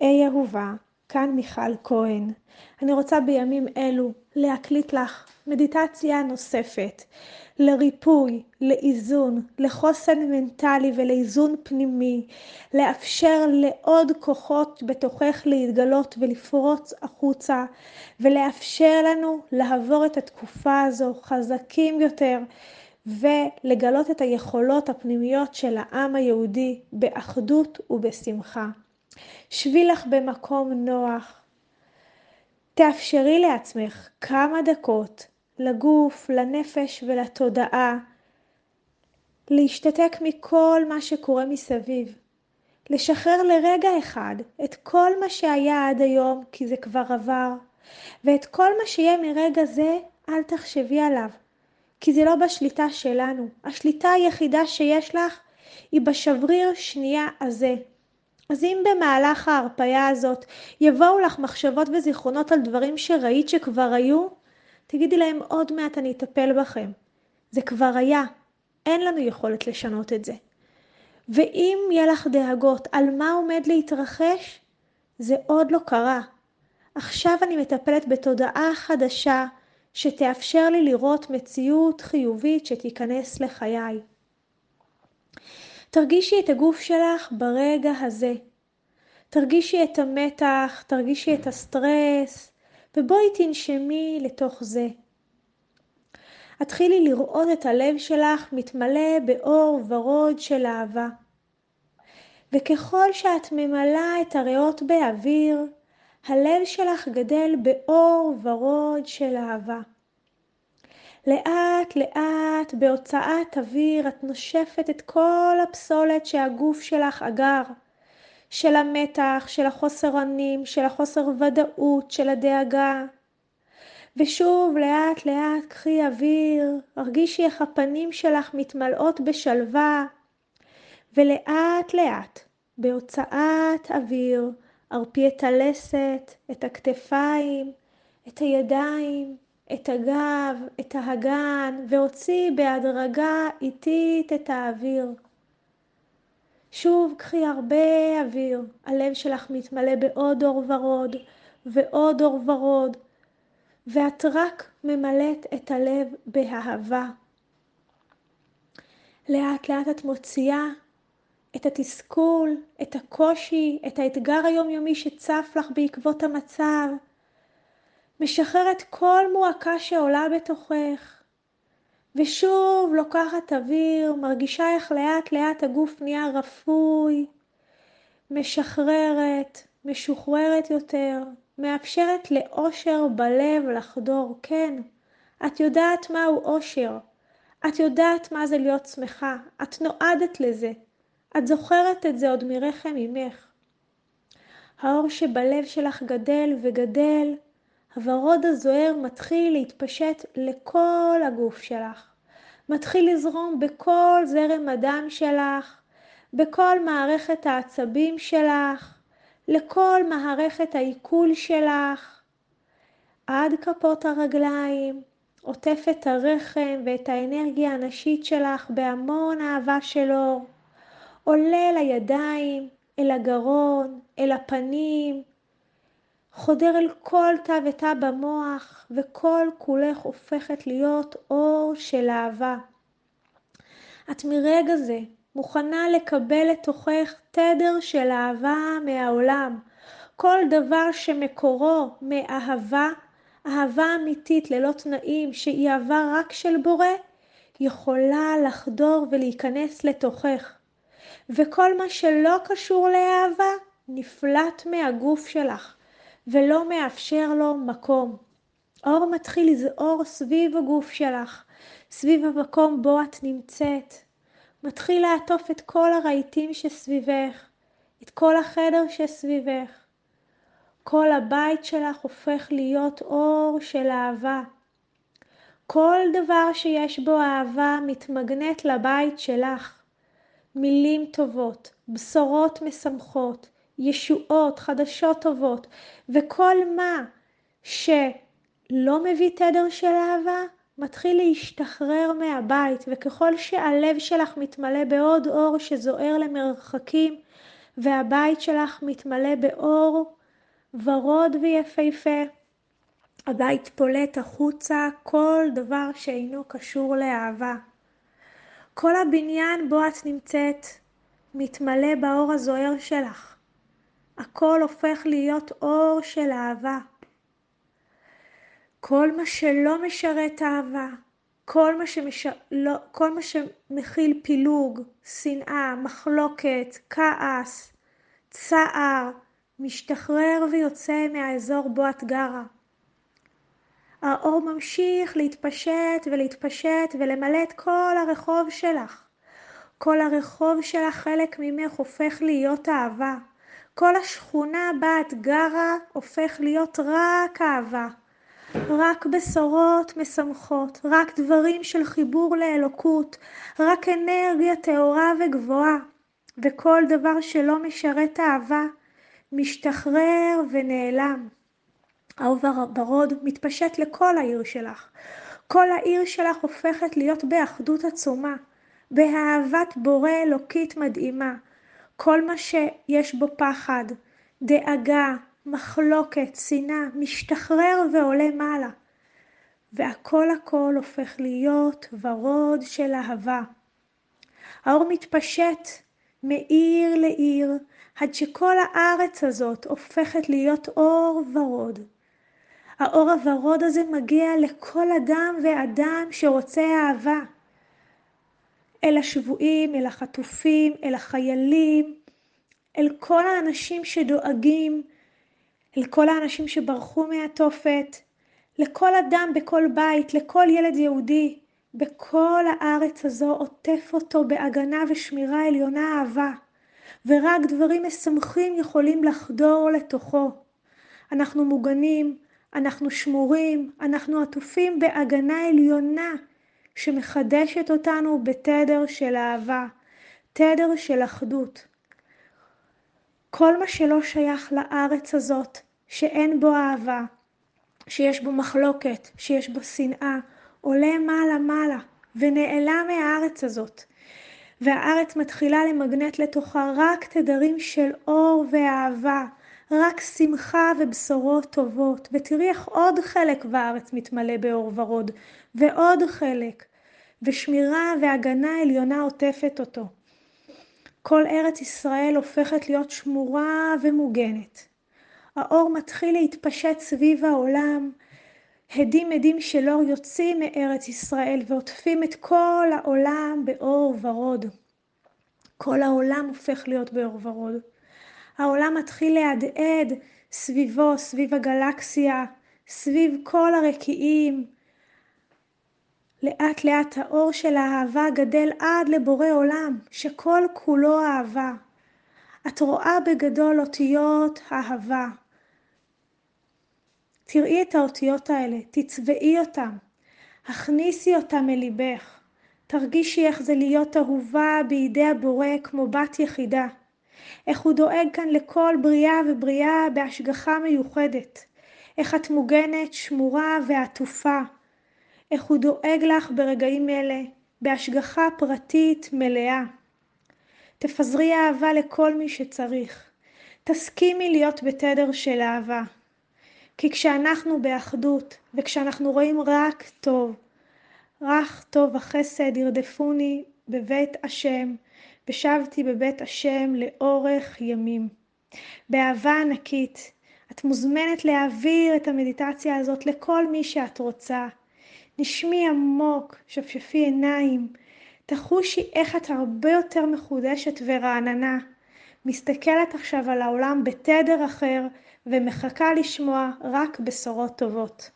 היי אהובה, כאן מיכל כהן. אני רוצה בימים אלו להקליט לך מדיטציה נוספת לריפוי, לאיזון, לחוסן מנטלי ולאיזון פנימי, לאפשר לעוד כוחות בתוכך להתגלות ולפרוץ החוצה, ולאפשר לנו לעבור את התקופה הזו חזקים יותר, ולגלות את היכולות הפנימיות של העם היהודי באחדות ובשמחה. שבי לך במקום נוח. תאפשרי לעצמך כמה דקות לגוף, לנפש ולתודעה, להשתתק מכל מה שקורה מסביב, לשחרר לרגע אחד את כל מה שהיה עד היום, כי זה כבר עבר, ואת כל מה שיהיה מרגע זה, אל תחשבי עליו, כי זה לא בשליטה שלנו. השליטה היחידה שיש לך היא בשבריר שנייה הזה. אז אם במהלך ההרפאיה הזאת יבואו לך מחשבות וזיכרונות על דברים שראית שכבר היו, תגידי להם עוד מעט אני אטפל בכם. זה כבר היה, אין לנו יכולת לשנות את זה. ואם יהיה לך דאגות על מה עומד להתרחש, זה עוד לא קרה. עכשיו אני מטפלת בתודעה חדשה שתאפשר לי לראות מציאות חיובית שתיכנס לחיי. תרגישי את הגוף שלך ברגע הזה. תרגישי את המתח, תרגישי את הסטרס, ובואי תנשמי לתוך זה. התחילי לראות את הלב שלך מתמלא באור ורוד של אהבה. וככל שאת ממלאה את הריאות באוויר, הלב שלך גדל באור ורוד של אהבה. לאט לאט בהוצאת אוויר את נושפת את כל הפסולת שהגוף שלך אגר, של המתח, של החוסר אונים, של החוסר ודאות, של הדאגה. ושוב לאט לאט קחי אוויר, הרגישי איך הפנים שלך מתמלאות בשלווה, ולאט לאט בהוצאת אוויר הרפי את הלסת, את הכתפיים, את הידיים, את הגב, את האגן, והוציא בהדרגה איטית את האוויר. שוב קחי הרבה אוויר, הלב שלך מתמלא בעוד אור ורוד ועוד אור ורוד, ואת רק ממלאת את הלב באהבה. לאט לאט את מוציאה את התסכול, את הקושי, את האתגר היומיומי שצף לך בעקבות המצב. משחררת כל מועקה שעולה בתוכך. ושוב לוקחת אוויר, מרגישה איך לאט לאט הגוף נהיה רפוי, משחררת, משוחררת יותר, מאפשרת לאושר בלב לחדור. כן, את יודעת מהו אושר. את יודעת מה זה להיות שמחה. את נועדת לזה. את זוכרת את זה עוד מרחם אמך. האור שבלב שלך גדל וגדל, הוורוד הזוהר מתחיל להתפשט לכל הגוף שלך. מתחיל לזרום בכל זרם הדם שלך, בכל מערכת העצבים שלך, לכל מערכת העיכול שלך, עד כפות הרגליים, עוטף את הרחם ואת האנרגיה הנשית שלך בהמון אהבה של אור. עולה אל הידיים, אל הגרון, אל הפנים, חודר אל כל תא ותא במוח, וכל כולך הופכת להיות אור של אהבה. את מרגע זה מוכנה לקבל לתוכך תדר של אהבה מהעולם. כל דבר שמקורו מאהבה, אהבה אמיתית ללא תנאים, שהיא אהבה רק של בורא, יכולה לחדור ולהיכנס לתוכך. וכל מה שלא קשור לאהבה נפלט מהגוף שלך ולא מאפשר לו מקום. אור מתחיל לזעור סביב הגוף שלך, סביב המקום בו את נמצאת. מתחיל לעטוף את כל הרהיטים שסביבך, את כל החדר שסביבך. כל הבית שלך הופך להיות אור של אהבה. כל דבר שיש בו אהבה מתמגנט לבית שלך. מילים טובות, בשורות משמחות, ישועות, חדשות טובות, וכל מה שלא מביא תדר של אהבה, מתחיל להשתחרר מהבית, וככל שהלב שלך מתמלא בעוד אור שזוהר למרחקים, והבית שלך מתמלא באור ורוד ויפהפה. הבית פולט החוצה כל דבר שאינו קשור לאהבה. כל הבניין בו את נמצאת מתמלא באור הזוהר שלך. הכל הופך להיות אור של אהבה. כל מה שלא משרת אהבה, כל מה, שמש... לא... כל מה שמכיל פילוג, שנאה, מחלוקת, כעס, צער, משתחרר ויוצא מהאזור בו את גרה. האור ממשיך להתפשט ולהתפשט ולמלא את כל הרחוב שלך. כל הרחוב שלך, חלק ממך הופך להיות אהבה. כל השכונה בה את גרה הופך להיות רק אהבה. רק בשורות משמחות, רק דברים של חיבור לאלוקות, רק אנרגיה טהורה וגבוהה, וכל דבר שלא משרת אהבה משתחרר ונעלם. האור ורוד מתפשט לכל העיר שלך. כל העיר שלך הופכת להיות באחדות עצומה, באהבת בורא אלוקית מדהימה. כל מה שיש בו פחד, דאגה, מחלוקת, שנאה, משתחרר ועולה מעלה. והכל הכל הופך להיות ורוד של אהבה. האור מתפשט מעיר לעיר, עד שכל הארץ הזאת הופכת להיות אור ורוד. האור הוורוד הזה מגיע לכל אדם ואדם שרוצה אהבה. אל השבויים, אל החטופים, אל החיילים, אל כל האנשים שדואגים, אל כל האנשים שברחו מהתופת, לכל אדם בכל בית, לכל ילד יהודי, בכל הארץ הזו עוטף אותו בהגנה ושמירה עליונה אהבה, ורק דברים משמחים יכולים לחדור לתוכו. אנחנו מוגנים, אנחנו שמורים, אנחנו עטופים בהגנה עליונה שמחדשת אותנו בתדר של אהבה, תדר של אחדות. כל מה שלא שייך לארץ הזאת, שאין בו אהבה, שיש בו מחלוקת, שיש בו שנאה, עולה מעלה-מעלה ונעלם מהארץ הזאת. והארץ מתחילה למגנט לתוכה רק תדרים של אור ואהבה, רק שמחה ובשורות טובות. ותראי איך עוד חלק בארץ מתמלא באור ורוד, ועוד חלק, ושמירה והגנה עליונה עוטפת אותו. כל ארץ ישראל הופכת להיות שמורה ומוגנת. האור מתחיל להתפשט סביב העולם, הדים עדים של אור יוצאים מארץ ישראל ועוטפים את כל העולם באור ורוד. כל העולם הופך להיות באור ורוד. העולם מתחיל להדהד סביבו, סביב הגלקסיה, סביב כל הרקיעים. לאט לאט האור של האהבה גדל עד לבורא עולם, שכל כולו אהבה. את רואה בגדול אותיות אהבה. תראי את האותיות האלה, תצבעי אותן, הכניסי אותן אל ליבך. תרגישי איך זה להיות אהובה בידי הבורא כמו בת יחידה. איך הוא דואג כאן לכל בריאה ובריאה בהשגחה מיוחדת. איך את מוגנת, שמורה ועטופה. איך הוא דואג לך ברגעים אלה, בהשגחה פרטית מלאה. תפזרי אהבה לכל מי שצריך. תסכימי להיות בתדר של אהבה. כי כשאנחנו באחדות, וכשאנחנו רואים רק טוב, רק טוב החסד ירדפוני בבית השם, ושבתי בבית השם לאורך ימים. באהבה ענקית, את מוזמנת להעביר את המדיטציה הזאת לכל מי שאת רוצה. נשמי עמוק, שפשפי עיניים, תחושי איך את הרבה יותר מחודשת ורעננה. מסתכלת עכשיו על העולם בתדר אחר ומחכה לשמוע רק בשורות טובות.